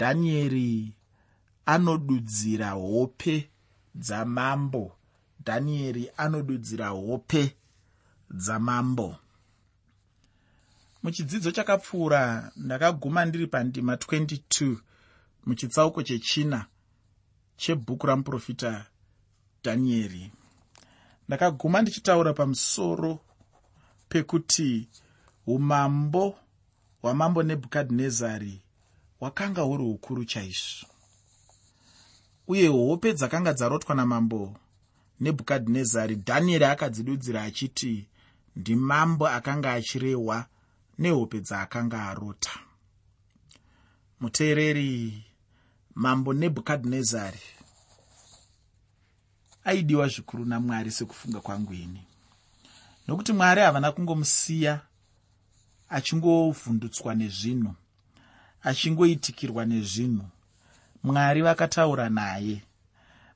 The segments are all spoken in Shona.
dhanieri anodudzira hope dzamambo. Dhanieri anodudzira hope dzamambo. Muchidzidzo chakapfuura ndakaguma ndiri pandima 22 muchitsauko chechina chebhuku ramuprofita dhanieri. Ndakaguma ndichitaura pamusoro pekuti umambo hwamambo nebhukadhinezari hwakanga huri hukuru chaizvo. Uye hope dzakanga dzarotwa namambo nebhukadhinezari dhanieri akadzidudzira achiti ndimambo akanga achirehwa nehope dzaakanga arota. Muteereri mambo nebhukadhinezari aidiwa zvikuru namwari sekufunga kwangu ini. Nokuti mwari havana kungomusiya achingovhundutswa nezvinhu achingoitikirwa nezvinhu. Mwari vakataura naye.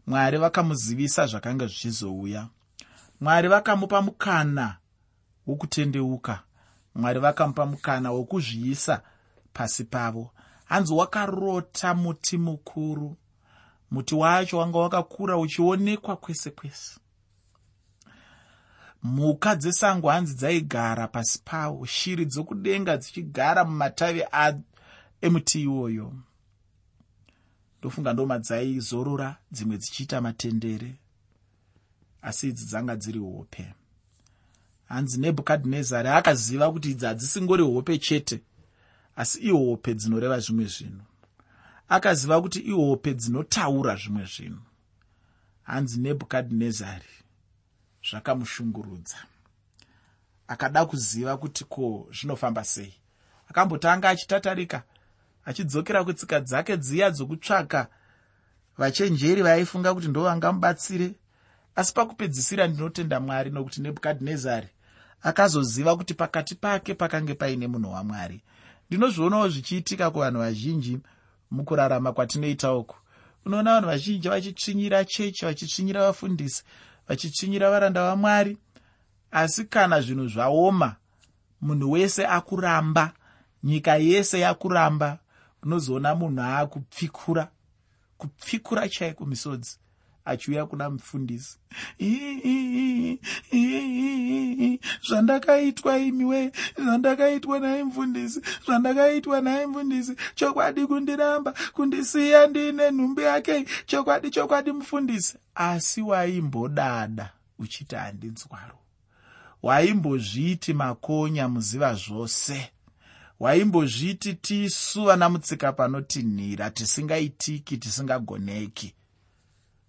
Mwari vakamuzivisa zvakanga zvichizouya. Mwari vakamupa mukana wokutendeuka. Mwari vakamupa mukana wokuzviisa pasi pavo. Hanzi wakarota muti mukuru. Muti wacho wanga wakakura uchionekwa kwese kwese. Mhuka dzesango hanzi dzaigara pasi pawo. Shiri dzokudenga dzichigara mumatavi emuti iwoyo. Ndofunga ndoma dzaizorora dzimwe dzichiita matendere asi idzi dzanga dziri hope. Hanzi nebhukadhinezari akaziva kuti idzi hadzisingori hope chete asi ihope dzinoreva zvimwe zvinhu. Akaziva kuti ihope dzinotaura zvimwe zvinhu. Hanzi nebhukadhinezari zvakamushungurudza. Akada kuziva kuti ko zvinofamba sei? Akambotanga achitatarika achidzokera kutsika dzake dziya dzokutsvaka. Vachenjeri vaaifunga kuti ndo vangamubatsire asi pakupedzisira ndinotenda mwari nokuti nebhukadhinezari akazoziva kuti pakati pake pakange paine munhu wamwari. Ndinozvionawo zvichiitika kuvanhu vazhinji mukurarama kwatinoita uku. Unoona vanhu vazhinji vachitsvinyira chechi vachitsvinyira vafundisi vachitsvinyira varanda vamwari asi kana zvinhu zvaoma munhu wese akuramba nyika yese yakuramba unozoona munhu aakupfikura. Kupfikura chaiko misodzi achiuya kuna mufundisi. Zvandakaitwa imiwe zvandakaitwa nai mufundisi zvandakaitwa nai mufundisi. Chokwadi kundiramba kundisiya ndiine nhumbi yake chokwadi chokwadi mufundisi. Asi waimbodada uchiti handinzwaro waimbozviti makonya muziva zvose waimbozviti tisu vana mutsika panotinhira tisingaitiki tisingagoneki.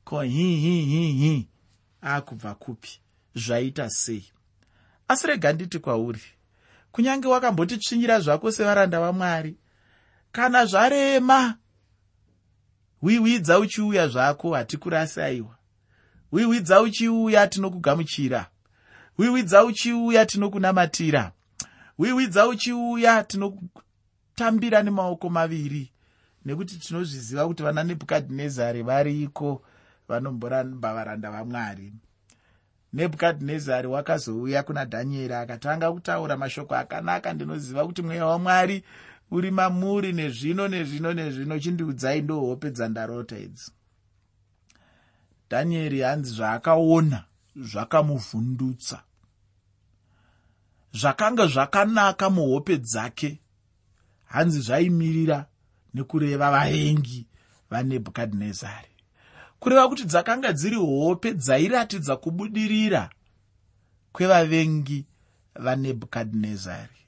Ko hihihihi akubva kupi? Zvaita sei? Asi rega nditi kwauri kunyange wakambotitsvinyira zvako sevaranda vamwari kana zvarema hwihwidza uchiuya zvako hatikurasi aiwa hwihwidza uchiuya tinokugamuchira. Hwihwidza uchiuya tinokunamatira hwihwidza uchiuya tinotambira nemaoko maviri. Nekuti tinozviziva kuti vana nebhukadhinezari variko vanomboramba varanda vamwari. Nebhukadhinezari wakazouya kuna dhanieri akatanga kutaura mashoko akanaka ndinoziva kuti mweya wamwari uri mamuri nezvino nezvino nezvino. Chindiudzai ndo hope dzandarota idzi. Dhanieri hanzi zvaakaona zvakamuvhundutsa zvakanga zvakanaka muhope dzake. Hanzi zvaimirira nekureva vaengi vanebhukadhinezari. Kureva kuti dzakanga dziri hope dzairatidza kubudirira kwevavengi vanebhukadhinezari.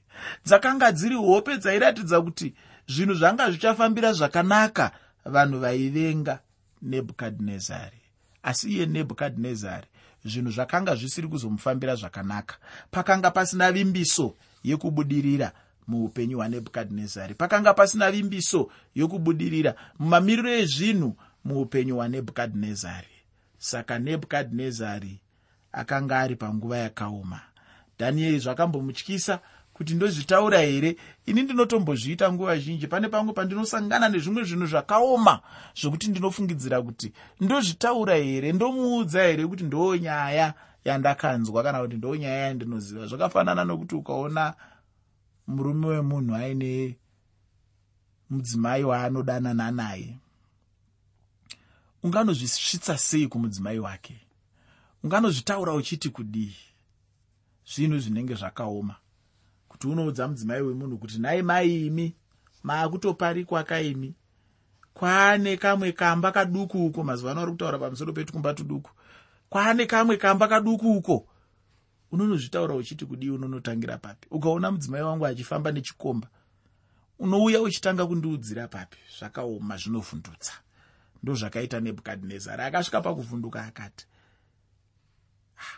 Dzakanga dziri hope dzairatidza kuti zvinhu zvanga zvichafambira zvakanaka vanhu vaivenga nebhukadhinezari. Asi iye nebhukadhinezari zvinhu zvakanga zvisiri kuzomufambira zvakanaka. Pakanga pasina vimbiso yekubudirira muupenyu hwanebhukadhinezari. Pakanga pasina vimbiso yokubudirira mumamiriro ezvinhu muupenyu hwanebhukadhinezari. Saka nebhukadhinezari akanga ari panguva yakaoma. Dhanieri zvakambomutyisa kuti ndozvitaura here? Ini ndinotombozviita nguva zhinji. Pane pamwe pandinosangana nezvimwe zvinhu zvakaoma zvokuti ndinofungidzira kuti ndozvitaura here? Ndomuudza here kuti ndo nyaya yandakanzwa kana kuti ndo nyaya yandinoziva? Zvakafanana nokuti ukaona murume wemunhu aine mudzimai waanodanana naye unganozvisvitsa sei kumudzimai wake? Unganozvitaura uchiti kudii? Zvinhu zvinenge zvakaoma kuti unoudza mudzimai wemunhu kuti nhai mai imi maakutoparikwa kaimi kwaane kamwe kamba kaduku uko. Mazuva ano ari kutaura pamusoro petukumba tuduku kwaane kamwe kamba kaduku uko. Unonozvitaura uchiti kudii unonotangira papi? Ukaona mudzimai wangu achifamba nechikomba unouya uchitanga kundiudzira papi? Zvakaoma zvinovhundutsa. Ndo zvakaita nebhukadhinezari akasvika pakuvhunduka akati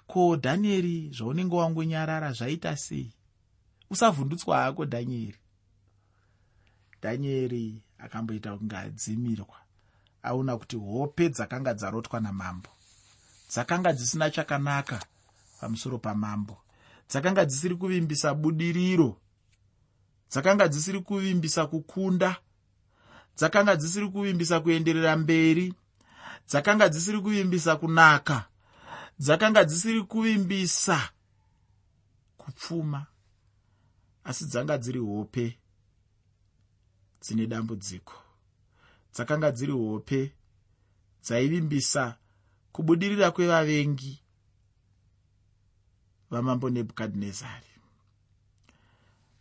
ko dhanieri zvaunenge wangonyarara zvaita sei usavhundutswa hako dhanieri dhanieri akamboita kunge adzimirwa. Aona kuti hope dzakanga dzarotwa namambo. Dzakanga dzisina chakanaka pamusoro pamambo. Dzakanga dzisiri kuvimbisa budiriro. Dzakanga dzisiri kuvimbisa kukunda. Dzakanga dzisiri kuvimbisa kuenderera mberi. Dzakanga dzisiri kuvimbisa kunaka. Dzakanga dzisiri kuvimbisa kupfuma asi dzanga dziri hope dzine dambudziko. Dzakanga dziri hope dzaivimbisa kubudirira kwevavengi vamambo nebhukadhinezari.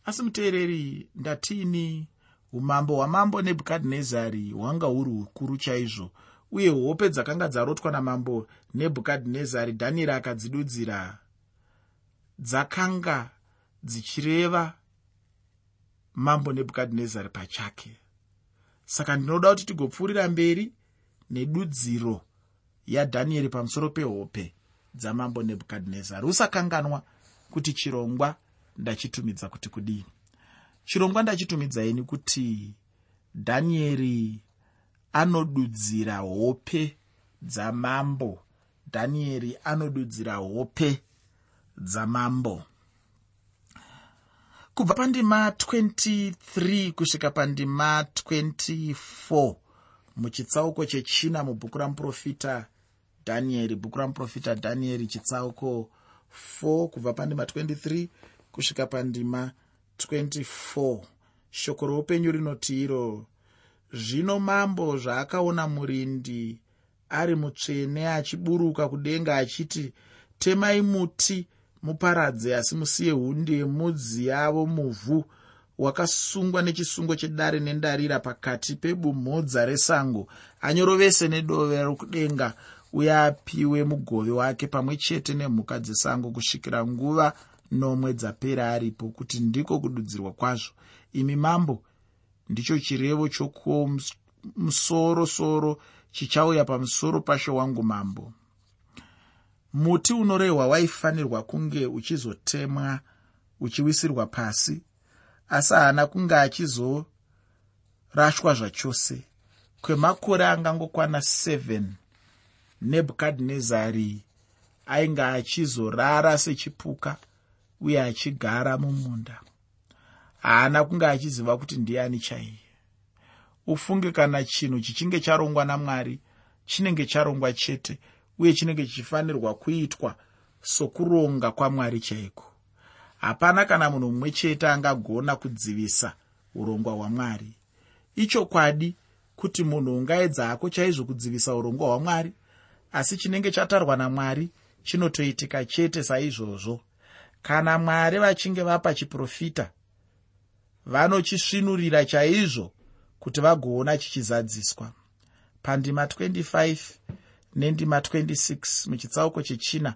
Asi muteereri ndatiini umambo hwamambo nebhukadhinezari hwanga huri hukuru chaizvo uye hope dzakanga dzarotwa namambo nebhukadhinezari dhanieri akadzidudzira dzakanga dzichireva mambo nebhukadhinezari pachake. Saka ndinoda kuti tigopfuurira mberi nedudziro yadhanieri pamusoro pehope dzamambo nebhukadhinezari. Usakanganwa kuti chirongwa ndachitumidza kuti kudii chirongwa ndachitumidzaini kuti dhanieri anodudzira hope dzamambo. Dhanieri anodudzira hope dzamambo kubva pandima 23 kusvika pandima 24 muchitsauko chechina mubhuku ramuprofita dhanieri bhuku ramuprofita dhanieri chitsauko 4 kubva pandima 23 kusvika pandima 24 shoko roupenyu rinoti iro zvino mambo zvaakaona murindi ari mutsvene achiburuka kudenga achiti temai muti muparadze asi musiye hunde mudzi yavo muvhu wakasungwa nechisungo chedare nendarira pakati pebumhodza resango. Anyorovese nedove rokudenga uye apiwe mugove wake pamwe chete nemhuka dzesango kusvikira nguva nomwe dzapera aripo kuti ndiko kududzirwa kwazvo. Imi mambo ndicho chirevo chokumusoro-soro chichauya pamusoro pasho wangu mambo muti unorehwa waifanirwa kunge uchizotemwa uchiwisirwa pasi asi haana kunge achizorashwa zvachose. Kwemakore angangokwana 7 nebhukadhinezari ainge achizorara sechipuka uye achigara mumunda. Haana kunge achiziva kuti ndiani chaiye. Ufunge kana chinhu chichinge charongwa namwari chinenge charongwa chete uye chinenge chichifanirwa kuitwa sokuronga kwamwari chaiko hapana kana munhu mumwe chete angagona kudzivisa urongwa hwamwari. Ichokwadi kuti munhu ungaedza hako chaizvo kudzivisa urongwa hwamwari? Asi chinenge chatarwa namwari chinotoitika chete saizvozvo. Kana mwari vachinge vapa chiprofita vanochisvinurira chaizvo kuti vagoona chichizadziswa. Pandima 25 nendima 26 muchitsauko chechina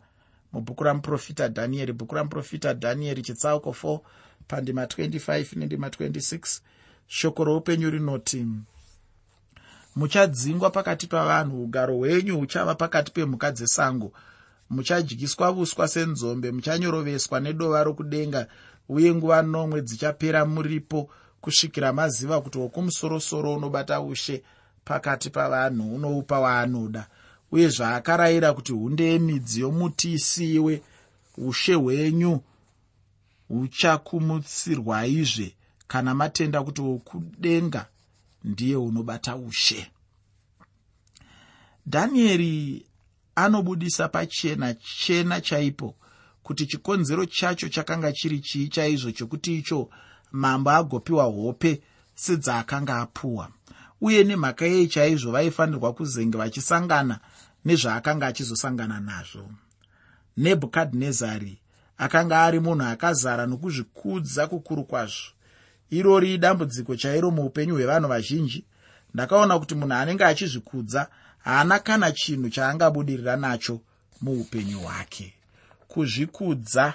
mubhuku ramuprofita dhanieri bhuku ramuprofita dhanieri chitsauko 4 pandima 25 nendima 26 shoko roupenyu rinoti muchadzingwa pakati pavanhu ugaro hwenyu huchava pakati pemhuka dzesango. Muchadyiswa uswa senzombe muchanyoroveswa nedova rokudenga uye nguva nomwe dzichapera muripo kusvikira maziva kuti wokumusoro-soro unobata ushe pakati pavanhu unoupa waanoda uye zvaakarayira kuti hunde yemidzi yomuti isiyiwe ushe hwenyu huchakumutsirwaizve kana matenda kuti wokudenga ndiye unobata ushe. Dhanieri anobudisa pachena chena chaipo kuti chikonzero chacho chakanga chiri chii chaizvo chokuti icho mambo agopiwa hope sedzaakanga apuwa. Uye nemhaka yei chaizvo vaifanirwa kuzenge vachisangana nezvaakanga achizosangana nazvo. Nebhukadhinezari akanga ari munhu akazara nokuzvikudza kukuru kwazvo. Irori dambudziko chairo muupenyu hwevanhu vazhinji. Ndakaona kuti munhu anenge achizvikudza haana kana chinhu chaangabudirira nacho muupenyu hwake. Kuzvikudza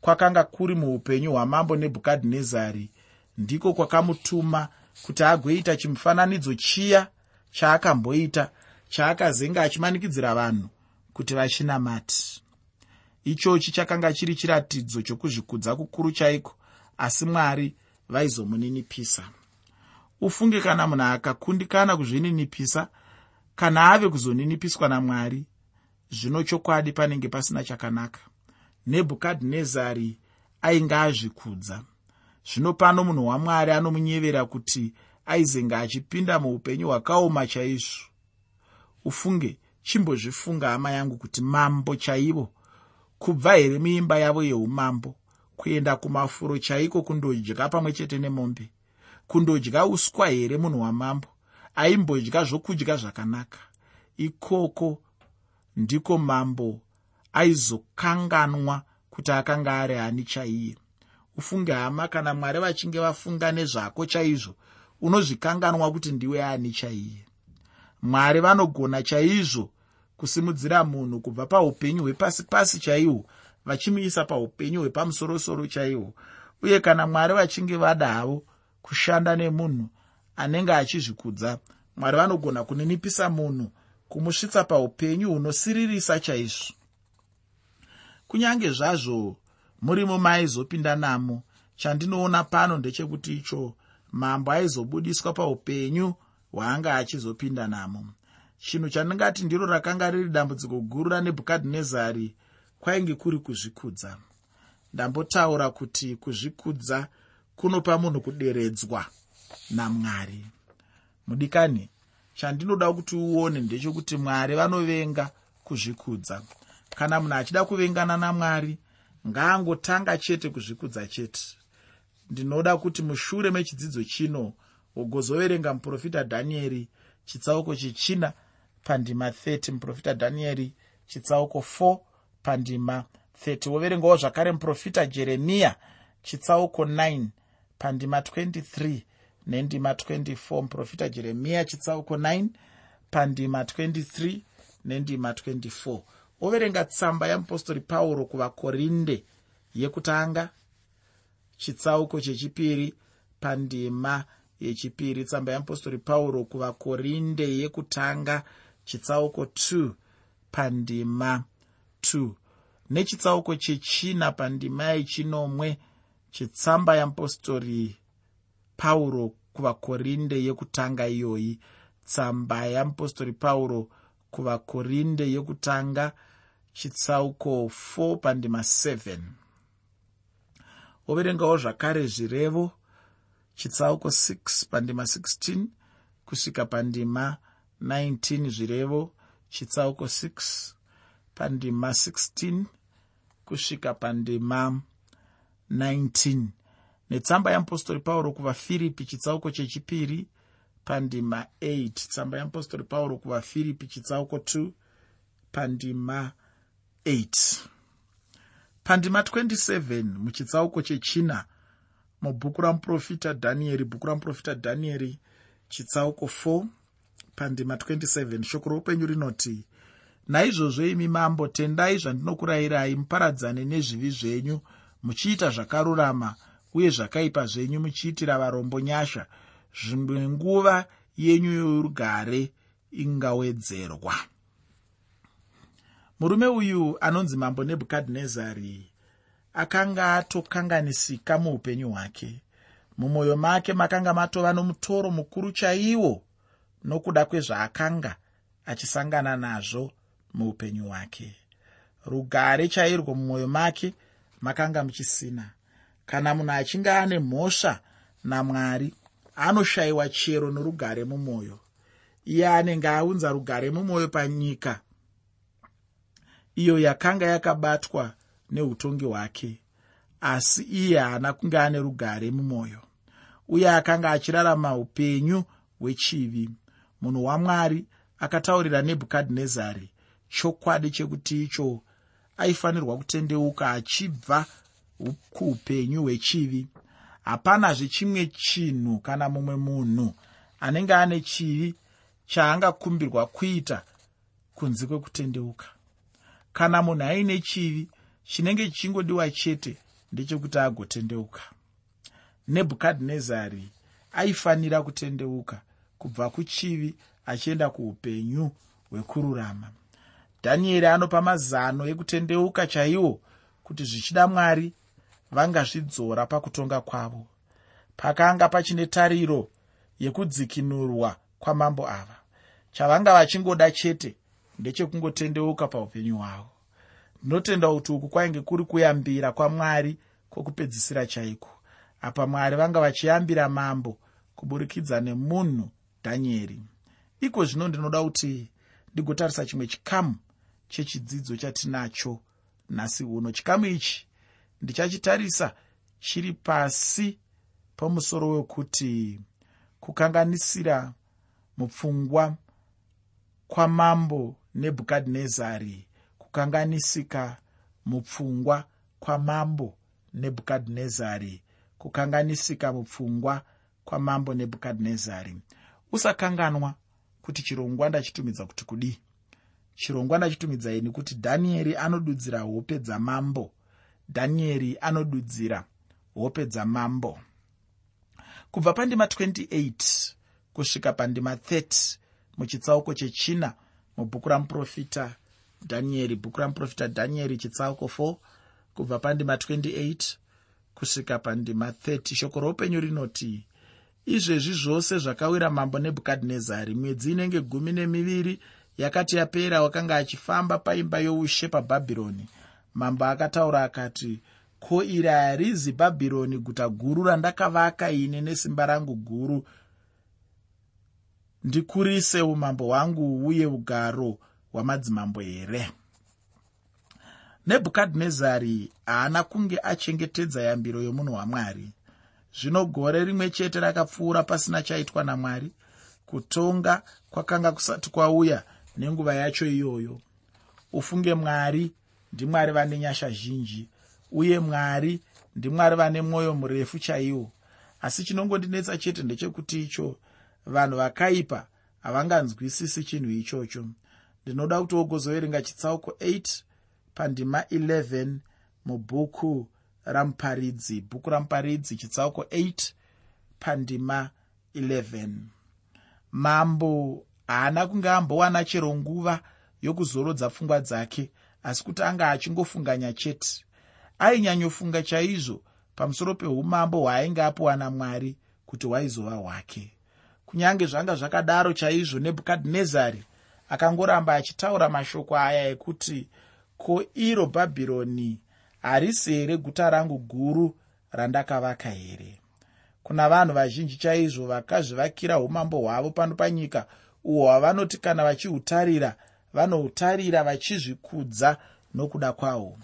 kwakanga kuri muupenyu hwamambo nebhukadhinezari ndiko kwakamutuma kuti agoita chimufananidzo chiya chaakamboita chaakazenga achimanikidzira vanhu kuti vachinamati ichochi chakanga chiri chiratidzo chokuzvikudza kukuru chaiko asi mwari vaizomuninipisa. Ufunge kana munhu akakundikana kuzvininipisa kana ave kuzoninipiswa namwari zvino chokwadi panenge pasina chakanaka. Nebhukadhinezari ainge azvikudza. Zvino pano munhu wamwari anomunyevera kuti aizenga achipinda muupenyu hwakaoma chaizvo ufunge chimbozvifunga hama yangu kuti mambo chaivo. Kubva here muimba yavo yeumambo kuenda kumafuro chaiko kundodya pamwe chete nemombe? Kundodya uswa here munhu wamambo? Aimbodya zvokudya zvakanaka. Ikoko ndiko mambo aizokanganwa kuti akanga ari ani chaiye. Ufunge hama kana mwari vachinge vafunga nezvako chaizvo unozvikanganwa kuti ndiwe ani chaiye mwari vanogona chaizvo kusimudzira munhu kubva paupenyu hwepasi pasi chaihwo vachimuisa paupenyu hwepamusorosoro chaihwo uye kana mwari vachinge vada havo kushanda nemunhu anenge achizvikudza mwari vanogona kuninipisa munhu kumusvitsa paupenyu hunosiririsa chaizvo. Kunyange zvazvo murimo maaizopinda namo chandinoona pano ndechekuti icho mambo aizobudiswa paupenyu hwaanga achizopinda namo. Chinhu chandingati ndiro rakanga riri dambudziko guru ranebhukadhinezari kwainge kuri kuzvikudza. Ndambotaura kuti kuzvikudza kunopa munhu kuderedzwa namwari. Mudikani chandinoda kuti uone ndechekuti mwari vanovenga kuzvikudza. Kana munhu achida kuvengana namwari ngaangotanga chete kuzvikudza chete. Ndinoda kuti mushure mechidzidzo chino ugozoverenga muprofita dhanieri chitsauko chechina pandima 30 muprofita dhanieri chitsauko 4 pandima 30 woverengawo zvakare muprofita jeremiya chitsauko 9 pandima 23 nendima 24 muprofita jeremiya chitsauko 9 pandima 23 nendima 24 woverenga tsamba yamupostori pauro kuvakorinde yekutanga chitsauko chechipiri pandima yechipiri tsamba yamupostori pauro kuvakorinde yekutanga chitsauko 2 pandima 2 nechitsauko chechina pandima yechinomwe chitsamba yamupostori pauro kuvakorinde yekutanga iyoyi. Tsamba yamupostori pauro kuvakorinde yekutanga chitsauko 4 pandima 7 woverengawo zvakare zvirevo chitsauko 6 pandima 16 kusvika pandima 19 zvirevo chitsauko 6 pandima 16 kusvika pandima 19 netsamba yeapostori pauro kuvafiripi chitsauko chechipiri pandima 8 tsamba yeapostori pauro kuvafiripi chitsauko 2 pandima 8 pandima 27 muchitsauko chechina mubhuku ramuprofita dhanieri bhuku ramuprofita dhanieri chitsauko 4 pandima 27 shoko roupenyu rinoti naizvozvo imi mambo tendai zvandinokurayirai muparadzane nezvivi zvenyu muchiita zvakarurama uye zvakaipa zvenyu muchiitira varombo nyasha. Zvimwe nguva yenyu yorugare ingawedzerwa. Murume uyu anonzi mambo nebhukadhinezari akanga atokanganisika muupenyu hwake. Mumwoyo make makanga matova nomutoro mukuru chaiwo nokuda kwezvaakanga achisangana nazvo muupenyu hwake. Rugare chairwo mumwoyo make makanga muchisina. Kana munhu achinge ane mhosva namwari anoshayiwa chero norugare mumwoyo. Iye anenge aunza rugare mumwoyo panyika iyo yakanga yakabatwa neutongi hwake asi iye haana kunge ane rugare mumwoyo uye akanga achirarama upenyu hwechivi. Munhu wamwari akataurira nebhukadhinezari chokwadi chekuti icho aifanirwa kutendeuka achibva kuupenyu hwechivi. Hapanazve chimwe chinhu kana mumwe munhu anenge ane chivi chaangakumbirwa kuita kunze kwekutendeuka. Kana munhu aine chivi chinenge chichingodiwa chete ndechekuti agotendeuka. Nebhukadhinezari aifanira kutendeuka kubva kuchivi achienda kuupenyu hwekururama. Dhanieri anopa mazano ekutendeuka chaiwo kuti zvichida mwari vangazvidzora pakutonga kwavo pakanga pachine tariro yekudzikinurwa kwamambo ava chavanga vachingoda chete ndechekungotendeuka paupenyu hwavo ndinotenda kuti uku kwainge kuri kuyambira kwamwari kwokupedzisira chaiko. Apa mwari vanga vachiyambira mambo kuburikidza nemunhu dhanieri. Iko zvino ndinoda kuti ndigotarisa chimwe chikamu chechidzidzo chatinacho nhasi uno. Chikamu ichi ndichachitarisa chiri pasi pamusoro wekuti kukanganisira mupfungwa kwamambo nebhukadhinezari kukanganisika mupfungwa kwamambo nebhukadhinezari. Kukanganisika mupfungwa kwamambo nebhukadhinezari. Usakanganwa kuti chirongwa ndachitumidza kuti kudii? Chirongwa ndachitumidzai kuti dhanieri anodudzira hope dzamambo. Dhanieri anodudzira hope dzamambo. Kubva pandima 28 kusvika pandima 30 muchitsauko chechina mubhuku ramuprofita dhanieri bhuku ramuprofita dhanieri chitsauko 4 kubva pandima 28 kusvika pandima 30 shoko roupenyu rinoti izvezvi zvose zvakawira mambo nebhukadhinezari mwedzi inenge gumi nemiviri yakati yapera wakanga achifamba paimba youshe pabhabhironi. Mambo akataura akati ko iri harizi bhabhironi guta guru randakavaka ine nesimba rangu guru? Ndikurise umambo hwangu uye ugaro hwamadzimambo here? Nebhukadhinezari haana kunge achengetedza yambiro yomunhu wamwari. Zvino gore rimwe chete rakapfuura pasina chaitwa namwari. Kutonga kwakanga kusati kwauya nenguva yacho iyoyo. Ufunge mwari ndimwari vane nyasha zhinji. Uye mwari ndimwari vane mwoyo murefu chaiwo. Asi chinongondinetsa chete ndechekuti icho vanhu vakaipa havanganzwisisi chinhu ichocho ndinoda kuti wogozoverenga chitsauko 8 pandima 11 mubhuku ramuparidzi bhuku ramuparidzi chitsauko 8 pandima 11 mambo haana kunge ambowana chero nguva yokuzorodza pfungwa dzake asi kuti anga achingofunganya chete. Ainyanyofunga chaizvo pamusoro peumambo hwaainge apiwa namwari kuti hwaizova hwake. Kunyange zvanga zvakadaro chaizvo nebhukadhinezari akangoramba achitaura mashoko aya ekuti ko iro bhabhironi harisi here guta rangu guru randakavaka here? Kuna vanhu vazhinji chaizvo vakazvivakira umambo hwavo pano panyika uhwo hwavanoti kana vachihutarira vanohutarira vachizvikudza nokuda kwahwo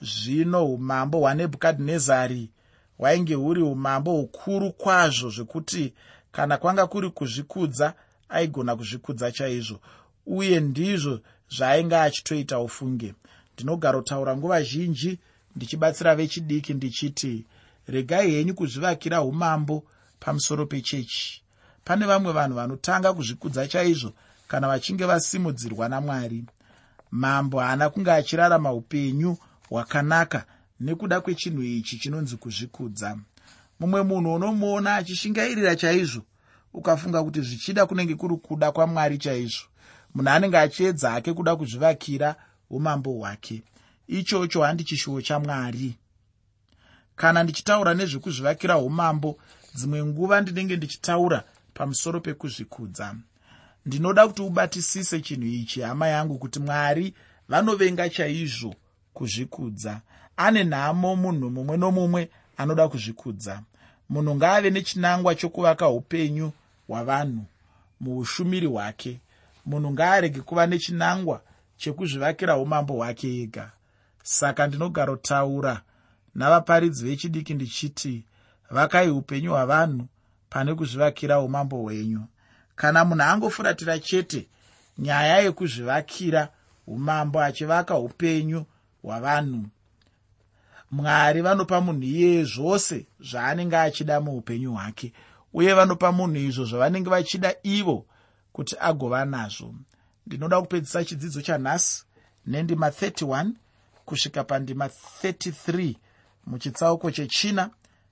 zvino umambo hwanebhukadhinezari hwainge huri umambo hukuru kwazvo zvekuti kana kwanga kuri kuzvikudza aigona kuzvikudza chaizvo uye ndizvo zvaainge achitoita ufunge. Ndinogarotaura nguva zhinji ndichibatsira vechidiki ndichiti regai henyu kuzvivakira umambo pamusoro pechechi. Pane vamwe vanhu vanotanga kuzvikudza chaizvo kana vachinge vasimudzirwa namwari. Mambo haana kunge achirarama upenyu hwakanaka nekuda kwechinhu ichi chinonzi kuzvikudza. Mumwe munhu unomuona achishingairira chaizvo ukafunga kuti zvichida kunenge kuri kuda kwamwari chaizvo munhu anenge achiedza hake kuda kuzvivakira umambo hwake. Ichocho handi chishuwo chamwari kana ndichitaura nezvekuzvivakira umambo dzimwe nguva ndinenge ndichitaura pamusoro pekuzvikudza. Ndinoda kuti ubatisise chinhu ichi hama yangu kuti mwari vanovenga chaizvo kuzvikudza. Ane nhamo munhu mumwe nomumwe anoda kuzvikudza. Munhu ngaave nechinangwa chokuvaka upenyu hwavanhu muushumiri hwake munhu ngaarege kuva nechinangwa chekuzvivakira umambo hwake ega. Saka ndinogarotaura navaparidzi vechidiki ndichiti vakai upenyu hwavanhu pane kuzvivakira umambo hwenyu kana munhu angofuratira chete nyaya yekuzvivakira umambo achivaka upenyu hwavanhu. Mwari vanopa munhu iyeye zvose zvaanenge achida muupenyu hwake uye vanopa munhu izvo zvavanenge vachida ivo kuti agova nazvo. Ndinoda kupedzisa chidzidzo chanhasi nendima 31 kusvika pandima 33 muchitsauko chechina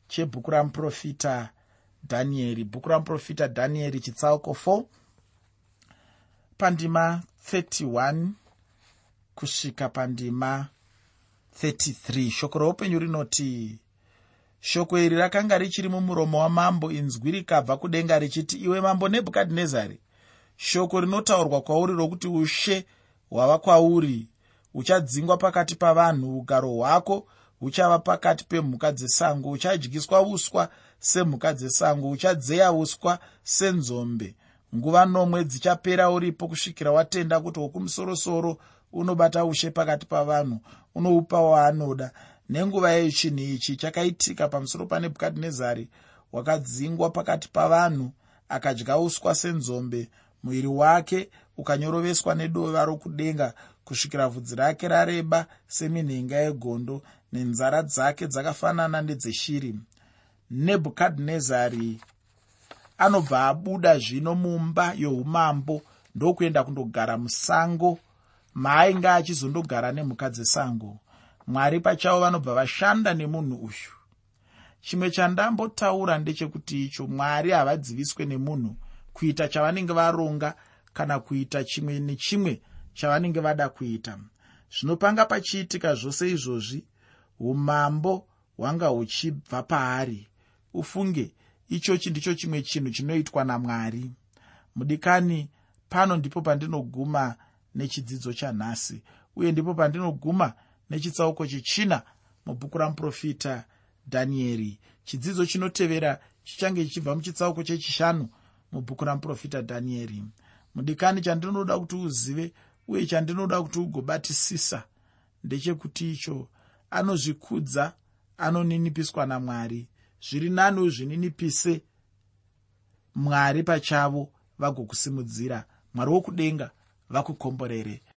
chebhuku ramuprofita dhanieri bhuku ramuprofita dhanieri chitsauko 4 pandima 31 kusvika pandima 33 shoko roupenyu rinoti shoko iri rakanga richiri mumuromo wamambo inzwi rikabva kudenga richiti iwe mambo nebhukadhinezari shoko rinotaurwa kwauri rokuti ushe hwava kwauri. Uchadzingwa pakati pavanhu. Ugaro hwako huchava pakati pemhuka dzesango. Uchadyiswa uswa semhuka dzesango. Uchadzeya uswa senzombe. Nguva nomwe dzichapera uripo kusvikira watenda kuti wokumusoro-soro unobata ushe pakati pavanhu. Unoupa waanoda. Nenguva yechinhu ichi chakaitika pamusoro panebhukadhinezari wakadzingwa pakati pavanhu akadya uswa senzombe muviri wake ukanyoroveswa nedova rokudenga kusvikira vhudzi rake rareba seminhenga yegondo nenzara dzake dzakafanana nedzeshiri nebhukadhinezari anobva abuda zvino mumba youmambo ndokuenda kundogara musango. Maainge achizondogara nemhuka dzesango. Mwari pachavo vanobva vashanda nemunhu uyu. Chimwe chandambotaura ndechekuti icho mwari havadziviswe nemunhu kuita chavanenge varonga kana kuita chimwe nechimwe chavanenge vada kuita. Zvino panga pachiitika zvose izvozvi umambo hwanga huchibva paari. Ufunge ichochi ndicho chimwe chinhu chinoitwa namwari. Mudikani pano ndipo pandinoguma nechidzidzo chanhasi uye ndipo pandinoguma nechitsauko chechina mubhuku ramuprofita dhanieri chidzidzo chinotevera chichange chichibva muchitsauko chechishanu mubhuku ramuprofita dhanieri mudikani chandinoda kuti uzive uye chandinoda kuti ugobatisisa ndechekuti icho anozvikudza anoninipiswa namwari. Zviri nani uzvininipise mwari pachavo vagokusimudzira. Mwari wokudenga vakukomborere